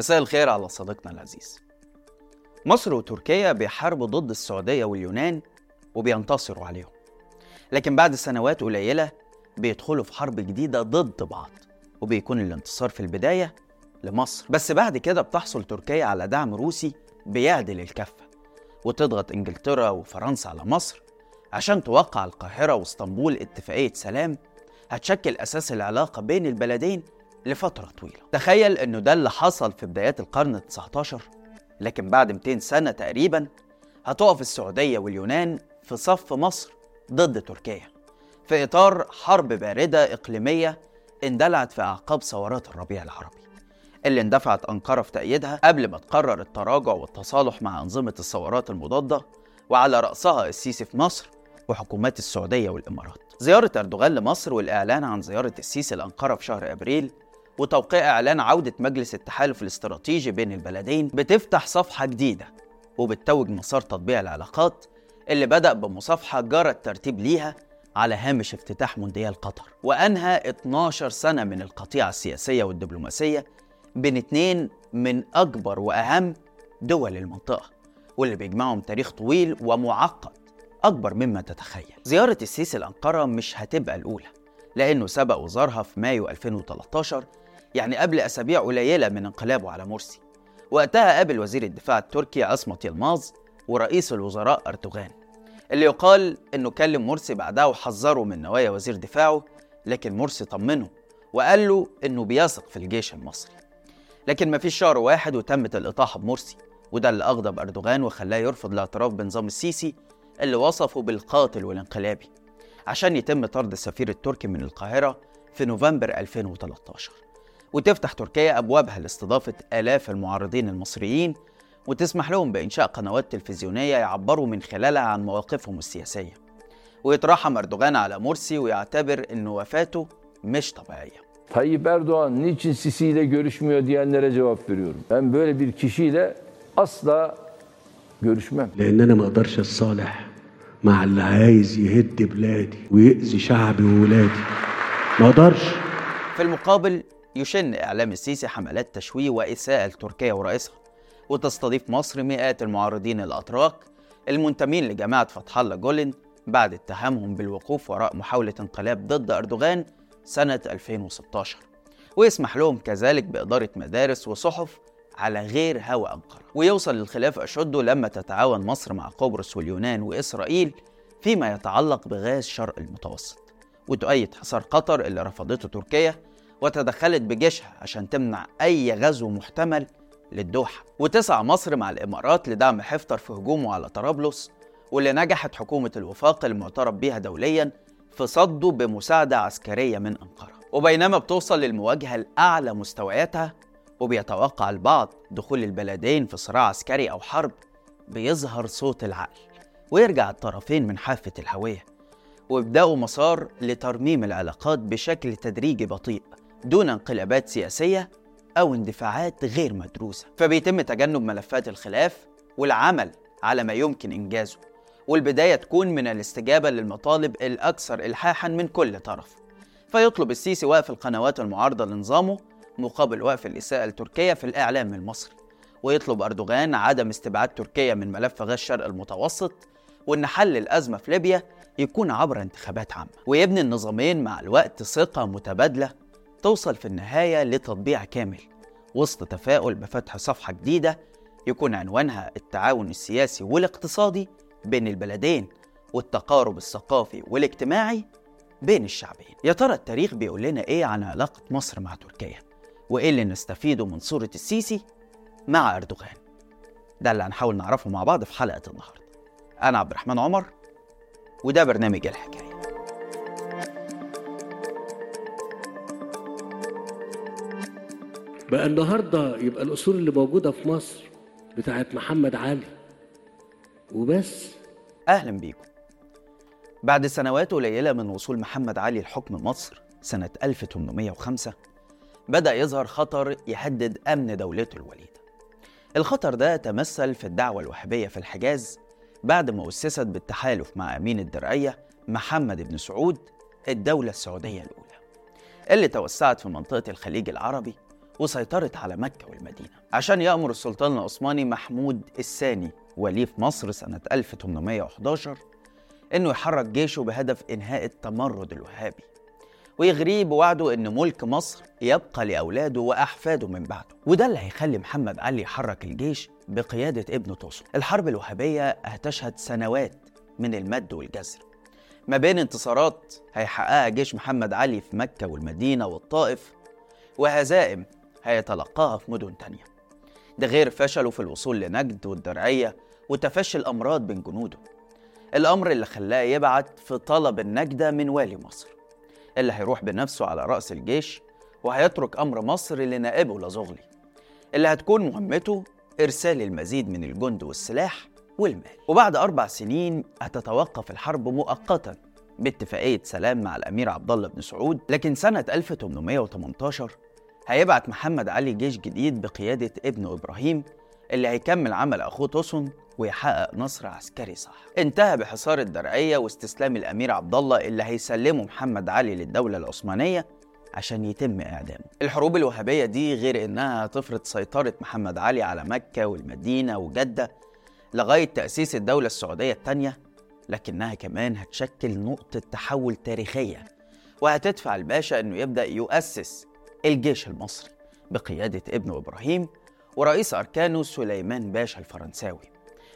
مساء الخير على صديقنا العزيز. مصر وتركيا بيحاربوا ضد السعودية واليونان وبينتصروا عليهم. لكن بعد سنوات قليلة بيدخلوا في حرب جديدة ضد بعض وبيكون الانتصار في البداية لمصر. بس بعد كده بتحصل تركيا على دعم روسي بيعدل الكفة وتضغط إنجلترا وفرنسا على مصر عشان توقع القاهرة وإسطنبول اتفاقية سلام هتشكل أساس العلاقة بين البلدين لفترة طويلة. تخيل أنه ده اللي حصل في بدايات القرن ال 19 لكن بعد 200 سنة تقريبا هتقف السعودية واليونان في صف مصر ضد تركيا في إطار حرب باردة إقليمية اندلعت في أعقاب ثورات الربيع العربي اللي اندفعت أنقرة في تأييدها قبل ما تقرر التراجع والتصالح مع أنظمة الثورات المضادة وعلى رأسها السيسي في مصر وحكومات السعودية والإمارات. زيارة أردوغان لمصر والإعلان عن زيارة السيسي لأنقرة في شهر أبريل وتوقيع إعلان عودة مجلس التحالف الاستراتيجي بين البلدين بتفتح صفحة جديدة وبتتوج مسار تطبيع العلاقات اللي بدأ بمصافحة جرى الترتيب ليها على هامش افتتاح مونديال قطر. وأنهى 12 سنة من القطيعة السياسية والدبلوماسية بين اتنين من أكبر وأهم دول المنطقة واللي بيجمعهم تاريخ طويل ومعقد أكبر مما تتخيل. زيارة السيسي لأنقرة مش هتبقى الأولى لأنه سبق وزارها في مايو 2013 يعني قبل أسابيع قليلة من انقلابه على مرسي وقتها قابل وزير الدفاع التركي عصمت يلماظ ورئيس الوزراء أردوغان اللي يقال إنه كلم مرسي بعدها وحذره من نوايا وزير دفاعه لكن مرسي طمنه وقال له إنه بيثق في الجيش المصري. لكن مفيش شهر واحد وتمت الإطاحة بمرسي وده اللي أغضب أردوغان وخلاه يرفض الاعتراف بنظام السيسي اللي وصفه بالقاتل والانقلابي عشان يتم طرد السفير التركي من القاهرة في نوفمبر 2013 وتفتح تركيا أبوابها لاستضافة آلاف المعارضين المصريين وتسمح لهم بإنشاء قنوات تلفزيونية يعبروا من خلالها عن مواقفهم السياسية ويترحم أردوغان على مرسي ويعتبر أن وفاته مش طبيعية Tayyip Erdoğan niçin Sisi ile görüşmüyor diyenlere cevap veriyorum. Ben böyle bir kişiyle asla görüşmem. لأن أنا ما أقدرش أتصالح مع اللي عايز يهد بلادي ويأذي شعبي وولادي ما أقدرش في المقابل يشن إعلام السيسي حملات تشويه وإساءة لتركيا ورئيسها وتستضيف مصر مئات المعارضين الأتراك المنتمين لجماعة فتح الله جولن بعد اتهامهم بالوقوف وراء محاولة انقلاب ضد أردوغان سنة 2016 ويسمح لهم كذلك بإدارة مدارس وصحف على غير هوى أنقرة. ويوصل الخلاف أشده لما تتعاون مصر مع قبرص واليونان وإسرائيل فيما يتعلق بغاز شرق المتوسط وتؤيد حصار قطر اللي رفضته تركيا وتدخلت بجيشها عشان تمنع أي غزو محتمل للدوحة. وتسعى مصر مع الإمارات لدعم حفتر في هجومه على طرابلس واللي نجحت حكومة الوفاق المعترف بها دوليا في صده بمساعدة عسكرية من أنقرة. وبينما بتوصل للمواجهة الأعلى مستوياتها وبيتوقع البعض دخول البلدين في صراع عسكري أو حرب بيظهر صوت العقل. ويرجع الطرفين من حافة الهوية ويبدأوا مسار لترميم العلاقات بشكل تدريجي بطيء. دون انقلابات سياسية أو اندفاعات غير مدروسة. فبيتم تجنب ملفات الخلاف والعمل على ما يمكن إنجازه والبداية تكون من الاستجابة للمطالب الأكثر إلحاحا من كل طرف. فيطلب السيسي وقف القنوات المعارضة لنظامه مقابل وقف الإساءة لتركيا في الإعلام المصري ويطلب أردوغان عدم استبعاد تركيا من ملف غاز شرق المتوسط وإن حل الأزمة في ليبيا يكون عبر انتخابات عامة. ويبني النظامين مع الوقت ثقة متبادلة توصل في النهاية لتطبيع كامل وسط تفاؤل بفتح صفحة جديدة يكون عنوانها التعاون السياسي والاقتصادي بين البلدين والتقارب الثقافي والاجتماعي بين الشعبين. يا ترى التاريخ بيقول لنا إيه عن علاقة مصر مع تركيا؟ وإيه اللي نستفيده من صورة السيسي مع أردوغان؟ ده اللي هنحاول نعرفه مع بعض في حلقة النهاردة. أنا عبد الرحمن عمر وده برنامج الحكاية. بقى النهارده يبقى الأصول اللي موجودة في مصر بتاعت محمد علي. وبس. أهلا بيكم. بعد سنوات قليلة من وصول محمد علي لحكم مصر سنة 1805 بدأ يظهر خطر يهدد أمن دولته الوليدة. الخطر ده تمثل في الدعوة الوهابية في الحجاز بعد ما أسست بالتحالف مع أمين الدرعية محمد بن سعود الدولة السعودية الأولى اللي توسعت في منطقة الخليج العربي وسيطرت على مكة والمدينة. عشان يأمر السلطان العثماني محمود الثاني وليه في مصر سنة 1811 إنه يحرك جيشه بهدف إنهاء التمرد الوهابي ويغريه بوعده إن ملك مصر يبقى لأولاده وأحفاده من بعده. وده اللي هيخلي محمد علي يحرك الجيش بقيادة ابنه توسن الحرب الوهابية هتشهد سنوات من المد والجزر. ما بين انتصارات هيحققها جيش محمد علي في مكة والمدينة والطائف وهزائم هيتلقاها في مدن تانية. ده غير فشله في الوصول لنجد والدرعية وتفشي الأمراض بين جنوده. الأمر اللي خلاه يبعت في طلب النجدة من والي مصر اللي هيروح بنفسه على رأس الجيش وهيترك أمر مصر لنائبه لزغلي اللي هتكون مهمته إرسال المزيد من الجند والسلاح والمال. وبعد أربع سنين هتتوقف الحرب مؤقتا باتفاقية سلام مع الأمير عبد الله بن سعود لكن سنة 1818 هيبعت محمد علي جيش جديد بقيادة ابنه إبراهيم اللي هيكمل عمل أخوه توسن ويحقق نصر عسكري صح. انتهى بحصار الدرعية واستسلام الأمير عبد الله اللي هيسلمه محمد علي للدولة العثمانية عشان يتم إعدامه. الحروب الوهابية دي غير إنها هتفرض سيطرة محمد علي على مكة والمدينة وجدة لغاية تأسيس الدولة السعودية الثانية لكنها كمان هتشكل نقطة تحول تاريخية وهتدفع الباشا إنه يبدأ يؤسس الجيش المصري بقيادة ابنه إبراهيم ورئيس أركانه سليمان باشا الفرنساوي.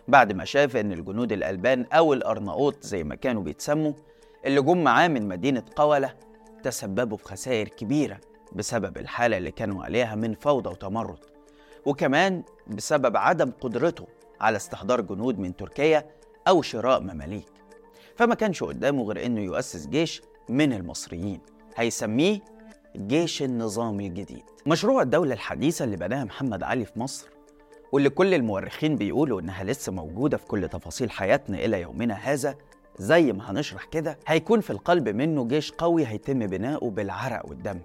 بعد ما شاف إن الجنود الألبان أو الأرناؤوط زي ما كانوا بيتسموا اللي جم معاه من مدينة قولة تسببوا في خسائر كبيرة بسبب الحالة اللي كانوا عليها من فوضى وتمرد وكمان بسبب عدم قدرته على استحضار جنود من تركيا أو شراء مماليك. فما كانش قدامه غير إنه يؤسس جيش من المصريين هيسميه جيش النظام الجديد. مشروع الدولة الحديثة اللي بناها محمد علي في مصر واللي كل المؤرخين بيقولوا إنها لسه موجودة في كل تفاصيل حياتنا إلى يومنا هذا زي ما هنشرح كده هيكون في القلب منه جيش قوي هيتم بناؤه بالعرق والدم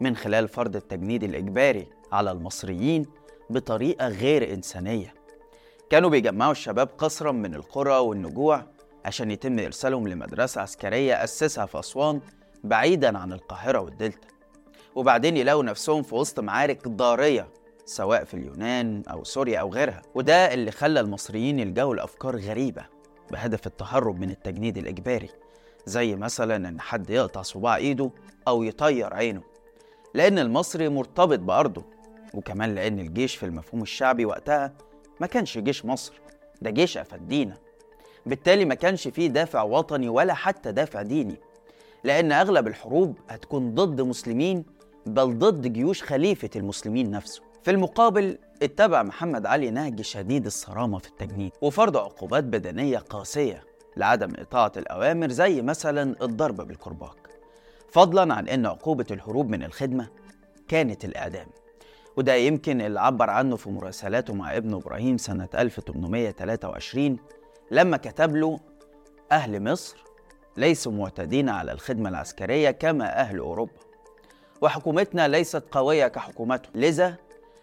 من خلال فرض التجنيد الإجباري على المصريين بطريقة غير إنسانية. كانوا بيجمعوا الشباب قسرا من القرى والنجوع عشان يتم إرسالهم لمدرسة عسكرية أسسها في أسوان بعيدا عن القاهرة والدلتا. وبعدين يلاقوا نفسهم في وسط معارك ضارية سواء في اليونان أو سوريا أو غيرها. وده اللي خلى المصريين يلجأوا لأفكار غريبة بهدف التهرب من التجنيد الإجباري زي مثلا إن حد يقطع صباع إيده أو يطير عينه لأن المصري مرتبط بأرضه وكمان لأن الجيش في المفهوم الشعبي وقتها ما كانش جيش مصر ده جيش أفدينا بالتالي ما كانش فيه دافع وطني ولا حتى دافع ديني لأن أغلب الحروب هتكون ضد مسلمين بل ضد جيوش خليفة المسلمين نفسه. في المقابل اتبع محمد علي نهج شديد الصرامة في التجنيد وفرض عقوبات بدنية قاسية لعدم إطاعة الأوامر زي مثلا الضرب بالكرباج. فضلا عن أن عقوبة الهروب من الخدمة كانت الإعدام. وده يمكن اللي عبر عنه في مراسلاته مع ابنه إبراهيم سنة 1823 لما كتب له أهل مصر ليسوا معتادين على الخدمة العسكرية كما أهل أوروبا. وحكومتنا ليست قوية كحكومتهم. لذا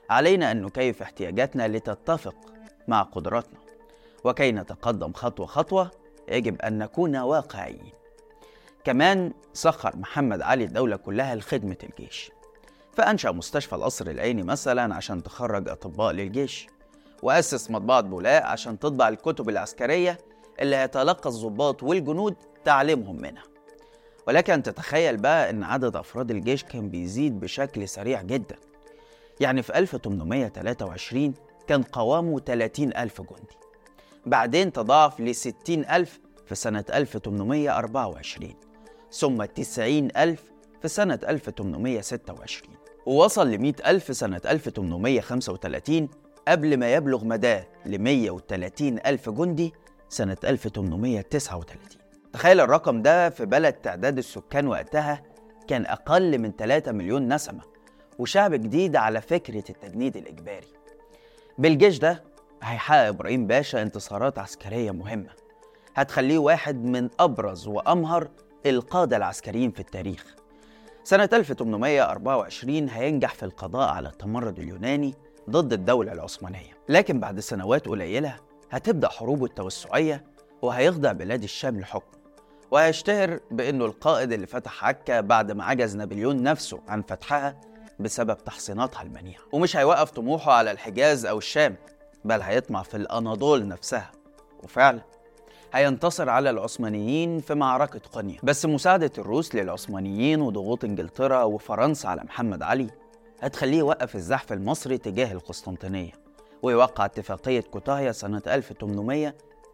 علينا أن نكيف احتياجاتنا لتتفق مع قدراتنا. وكي نتقدم خطوة خطوة يجب أن نكون واقعيين. كمان سخر محمد علي الدولة كلها لخدمة الجيش. فأنشأ مستشفى القصر العيني مثلا عشان تخرج أطباء للجيش. وأسس مطبعة بولاق عشان تطبع الكتب العسكرية اللي هيتلقى الضباط والجنود تعليمهم منها. ولكن تتخيل بقى أن عدد أفراد الجيش كان بيزيد بشكل سريع جدا. يعني في 1823 كان قوامه 30 ألف جندي. بعدين تضاعف ل 60 ألف في سنة 1824 ثم 90 ألف في سنة 1826 ووصل ل 100 ألف سنة 1835 قبل ما يبلغ مداه ل 130 ألف جندي سنة 1839 تخيل الرقم ده في بلد تعداد السكان وقتها كان أقل من 3 مليون نسمة وشعب جديد على فكرة التجنيد الإجباري. بالجيش ده هيحقق إبراهيم باشا انتصارات عسكرية مهمة هتخليه واحد من أبرز وأمهر القادة العسكريين في التاريخ. سنة 1824 هينجح في القضاء على التمرد اليوناني ضد الدولة العثمانية. لكن بعد سنوات قليلة هتبدأ حروبه التوسعية وهيخضع بلاد الشام لحكمه وهيشتهر بأنه القائد اللي فتح عكا بعد ما عجز نابليون نفسه عن فتحها بسبب تحصيناتها المنيعة. ومش هيوقف طموحه على الحجاز أو الشام بل هيطمع في الأناضول نفسها. وفعلا هينتصر على العثمانيين في معركة قنية بس مساعدة الروس للعثمانيين وضغوط إنجلترا وفرنسا على محمد علي هتخليه يوقف الزحف المصري تجاه القسطنطينية ويوقع اتفاقية كوتاهيا سنة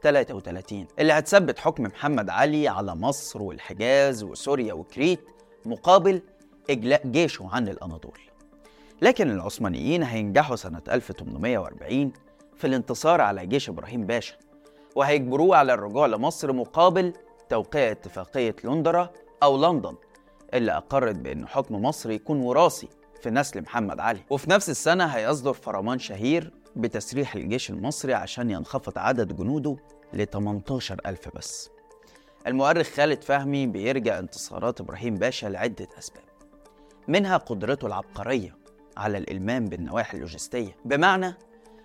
1833 اللي هتثبت حكم محمد علي على مصر والحجاز وسوريا وكريت مقابل إجلاء جيشه عن الأناضول. لكن العثمانيين هينجحوا سنة 1840 في الانتصار على جيش إبراهيم باشا وهيجبروه على الرجوع لمصر مقابل توقيع اتفاقية لندرا أو لندن اللي أقرت بأن حكم مصر يكون وراثي في نسل محمد علي. وفي نفس السنة هيصدر فرمان شهير بتسريح الجيش المصري عشان ينخفض عدد جنوده ل 18 ألف بس. المؤرخ خالد فهمي بيرجع انتصارات إبراهيم باشا لعدة أسباب. منها قدرته العبقرية على الإلمام بالنواحي اللوجستية بمعنى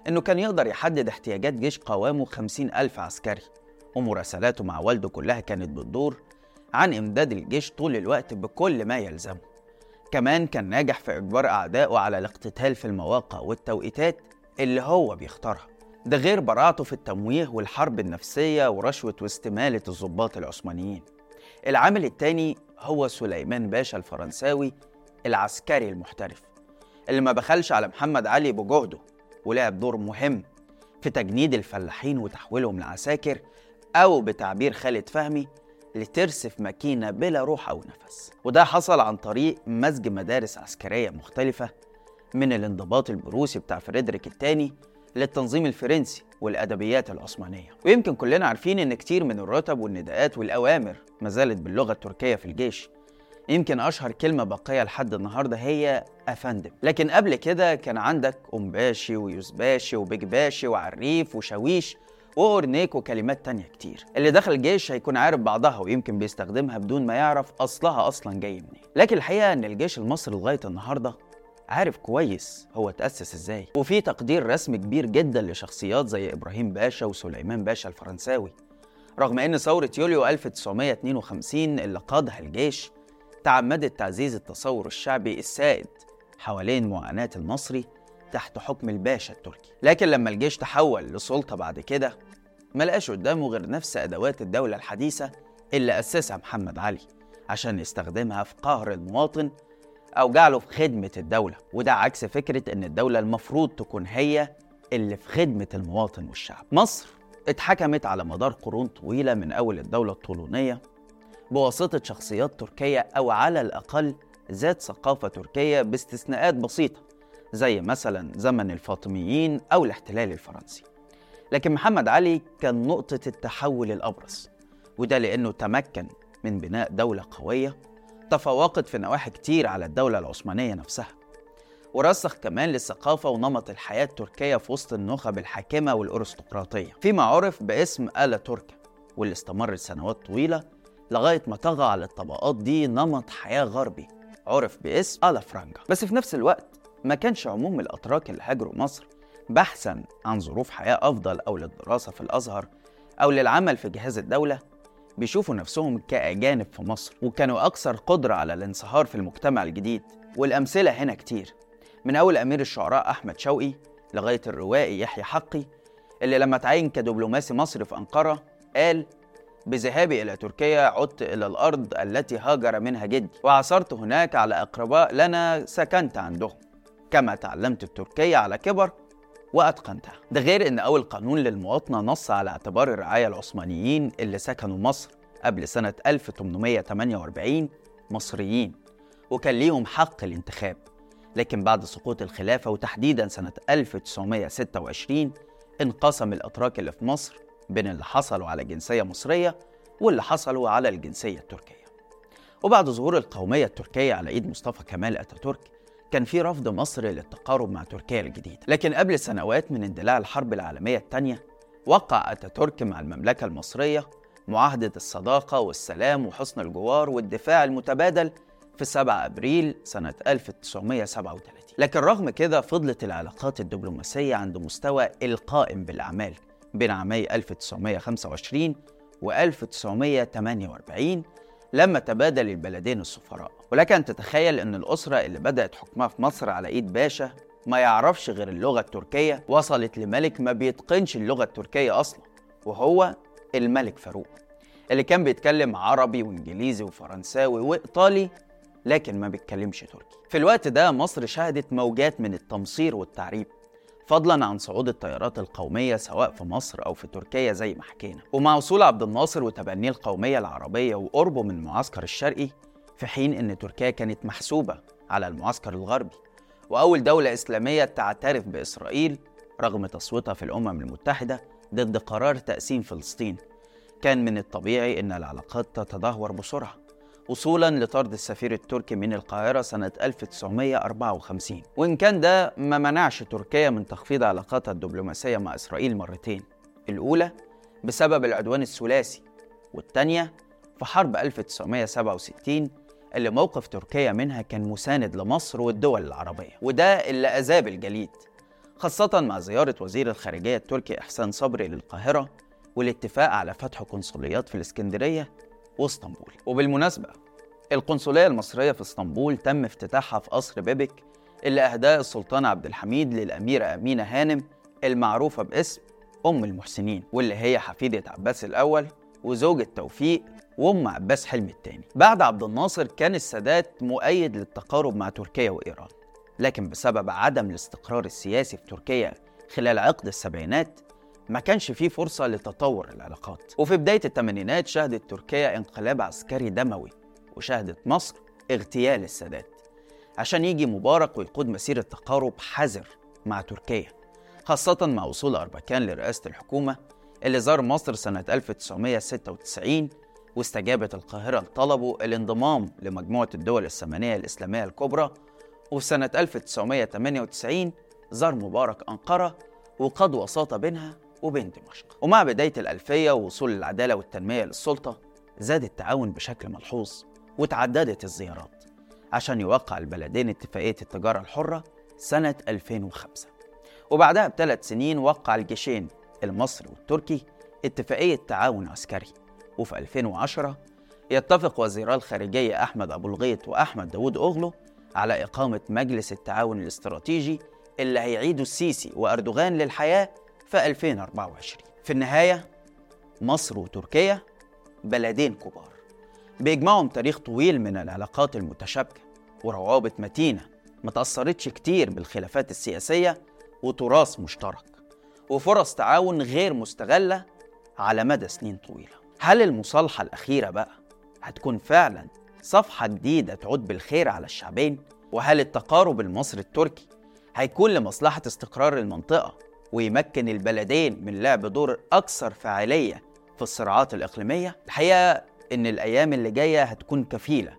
إنه كان يقدر يحدد احتياجات جيش قوامه 50 ألف عسكري ومراسلاته مع والده كلها كانت بتدور عن إمداد الجيش طول الوقت بكل ما يلزمه. كمان كان ناجح في إجبار أعدائه على الاقتتال في المواقع والتوقيتات اللي هو بيختارها. ده غير براعته في التمويه والحرب النفسية ورشوة واستمالة الضباط العثمانيين. العامل التاني هو سليمان باشا الفرنساوي العسكري المحترف اللي ما بخلش على محمد علي بجهده ولعب دور مهم في تجنيد الفلاحين وتحويلهم لعساكر أو بتعبير خالد فهمي لترسف ماكينة بلا روح أو نفس. وده حصل عن طريق مزج مدارس عسكرية مختلفة من الانضباط البروسي بتاع فريدريك الثاني للتنظيم الفرنسي والأدبيات العثمانية. ويمكن كلنا عارفين إن كتير من الرتب والنداءات والأوامر ما زالت باللغة التركية في الجيش. يمكن أشهر كلمة باقية لحد النهاردة هي أفندم. لكن قبل كده كان عندك أومباشي ويوزباشي وبيكباشي وعريف وشاويش وأورنيك وكلمات تانية كتير. اللي دخل الجيش هيكون عارف بعضها ويمكن بيستخدمها بدون ما يعرف أصلها أصلا جاي منين. لكن الحقيقة إن الجيش المصري لغاية النهاردة عارف كويس هو تأسس إزاي. وفي تقدير رسمي كبير جدا لشخصيات زي إبراهيم باشا وسليمان باشا الفرنساوي. رغم إن ثورة يوليو 1952 اللي قادها الجيش تعمدت تعزيز التصور الشعبي السائد حوالين معاناة المصري تحت حكم الباشا التركي. لكن لما الجيش تحول لسلطة بعد كده ملقاش قدامه غير نفس أدوات الدولة الحديثة اللي أسسها محمد علي عشان يستخدمها في قهر المواطن أو جعله في خدمة الدولة وده عكس فكرة إن الدولة المفروض تكون هي اللي في خدمة المواطن والشعب. مصر اتحكمت على مدار قرون طويلة من أول الدولة الطولونية بواسطة شخصيات تركية أو على الأقل ذات ثقافة تركية باستثناءات بسيطة زي مثلا زمن الفاطميين أو الاحتلال الفرنسي. لكن محمد علي كان نقطة التحول الأبرز وده لأنه تمكن من بناء دولة قوية تفوقت في نواحي كتير على الدولة العثمانية نفسها ورسخ كمان للثقافة ونمط الحياة التركية في وسط النخب الحاكمة والأرستقراطية. فيما عرف باسم آلا تركا واللي استمرت سنوات طويلة لغاية ما طغى على الطبقات دي نمط حياة غربي عرف باسم آلا فرانجا بس في نفس الوقت ما كانش عموم الأتراك اللي هاجروا مصر بحثا عن ظروف حياة أفضل أو للدراسة في الأزهر أو للعمل في جهاز الدولة بيشوفوا نفسهم كأجانب في مصر وكانوا أكثر قدرة على الانصهار في المجتمع الجديد. والأمثلة هنا كتير. من أول أمير الشعراء أحمد شوقي لغاية الروائي يحيى حقي اللي لما تعين كدبلوماسي مصري في أنقرة قال بذهابي إلى تركيا عدت إلى الأرض التي هاجر منها جدي وعثرت هناك على أقرباء لنا سكنت عندهم. كما تعلمت التركية على كبر وأتقنتها. ده غير أن أول قانون للمواطنة نص على اعتبار الرعاية العثمانيين اللي سكنوا مصر قبل سنة 1848 مصريين وكان ليهم حق الانتخاب. لكن بعد سقوط الخلافة وتحديدا سنة 1926 انقسم الأتراك اللي في مصر بين اللي حصلوا على جنسية مصرية واللي حصلوا على الجنسية التركية. وبعد ظهور القومية التركية على إيد مصطفى كمال أتاتورك كان في رفض مصر للتقارب مع تركيا الجديدة. لكن قبل سنوات من اندلاع الحرب العالمية الثانية وقع أتاتورك مع المملكة المصرية معاهدة الصداقة والسلام وحسن الجوار والدفاع المتبادل في 7 أبريل سنة 1937 لكن رغم كده فضلت العلاقات الدبلوماسية عند مستوى القائم بالأعمال بين عامي 1925 و 1948 لما تبادل البلدين السفراء. ولك أن تتخيل أن الأسرة اللي بدأت حكمها في مصر على إيد باشا ما يعرفش غير اللغة التركية وصلت لملك ما بيتقنش اللغة التركية أصلا وهو الملك فاروق اللي كان بيتكلم عربي وإنجليزي وفرنساوي وإيطالي لكن ما بيتكلمش تركي. في الوقت ده مصر شهدت موجات من التمصير والتعريب. فضلا عن صعود الطيارات القومية سواء في مصر أو في تركيا زي ما حكينا. ومع وصول عبد الناصر وتبنيه القومية العربية وقربه من المعسكر الشرقي في حين أن تركيا كانت محسوبة على المعسكر الغربي. وأول دولة إسلامية تعترف بإسرائيل رغم تصويتها في الأمم المتحدة ضد قرار تقسيم فلسطين. كان من الطبيعي أن العلاقات تتدهور بسرعة. وصولا لطرد السفير التركي من القاهرة سنة 1954 وإن كان ده ما منعش تركيا من تخفيض علاقاتها الدبلوماسية مع إسرائيل مرتين. الأولى بسبب العدوان الثلاثي والثانية في حرب 1967 اللي موقف تركيا منها كان مساند لمصر والدول العربية. وده اللي أذاب الجليد خاصة مع زيارة وزير الخارجية التركي إحسان صبري للقاهرة والاتفاق على فتح قنصليات في الإسكندرية واسطنبول. وبالمناسبة القنصلية المصرية في اسطنبول تم افتتاحها في قصر بيبك اللي أهداه السلطان عبد الحميد للأميرة أمينة هانم المعروفة باسم أم المحسنين واللي هي حفيدة عباس الأول وزوجة توفيق وأم عباس حلمي الثاني بعد عبد الناصر كان السادات مؤيد للتقارب مع تركيا وإيران لكن بسبب عدم الاستقرار السياسي في تركيا خلال عقد السبعينات ما كانش فيه فرصة لتطور العلاقات. وفي بداية الثمانينات شهدت تركيا انقلاب عسكري دموي وشهدت مصر اغتيال السادات عشان يجي مبارك ويقود مسيرة تقارب حذر مع تركيا خاصة مع وصول أربكان لرئاسة الحكومة اللي زار مصر سنة 1996 واستجابت القاهرة لطلبه الانضمام لمجموعة الدول الثمانية الإسلامية الكبرى وفي سنة 1998 زار مبارك أنقرة وقاد وساطة بينها وبين دمشق ومع بداية الألفية ووصول العدالة والتنمية للسلطة زاد التعاون بشكل ملحوظ وتعددت الزيارات عشان يوقع البلدين اتفاقية التجارة الحرة سنة 2005 وبعدها بثلاث سنين وقع الجيشين المصري والتركي اتفاقية تعاون عسكري. وفي 2010 يتفق وزيرا الخارجية أحمد أبو الغيط وأحمد داوود أغلو على إقامة مجلس التعاون الاستراتيجي اللي هيعيده السيسي وأردوغان للحياة في 2024 في النهاية مصر وتركيا بلدين كبار. بيجمعهم تاريخ طويل من العلاقات المتشابكة وروابط متينة ما تأثرتش كتير بالخلافات السياسية وتراث مشترك وفرص تعاون غير مستغلة على مدى سنين طويلة. هل المصالحة الأخيرة بقى هتكون فعلا صفحة جديدة تعود بالخير على الشعبين؟ وهل التقارب المصري التركي هيكون لمصلحة استقرار المنطقة ويمكن البلدين من لعب دور أكثر فاعلية في الصراعات الإقليمية؟ الحقيقة إن الأيام اللي جاية هتكون كفيلة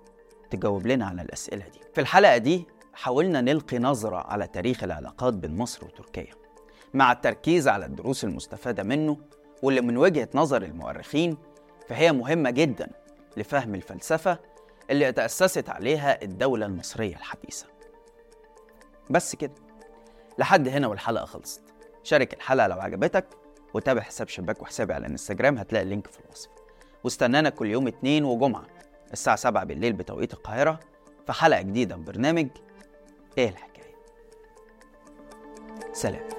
تجاوب لنا على الأسئلة دي. في الحلقة دي حاولنا نلقي نظرة على تاريخ العلاقات بين مصر وتركيا مع التركيز على الدروس المستفادة منه واللي من وجهة نظر المؤرخين فهي مهمة جدا لفهم الفلسفة اللي تأسست عليها الدولة المصرية الحديثة بس كده لحد هنا والحلقة خلصت شارك الحلقة لو عجبتك وتابع حساب شباك وحسابي على الانستجرام هتلاقي اللينك في الوصف. واستنانا كل يوم اتنين وجمعة الساعة 7 بالليل بتوقيت القاهرة في حلقة جديدة من برنامج إيه الحكاية؟ سلام.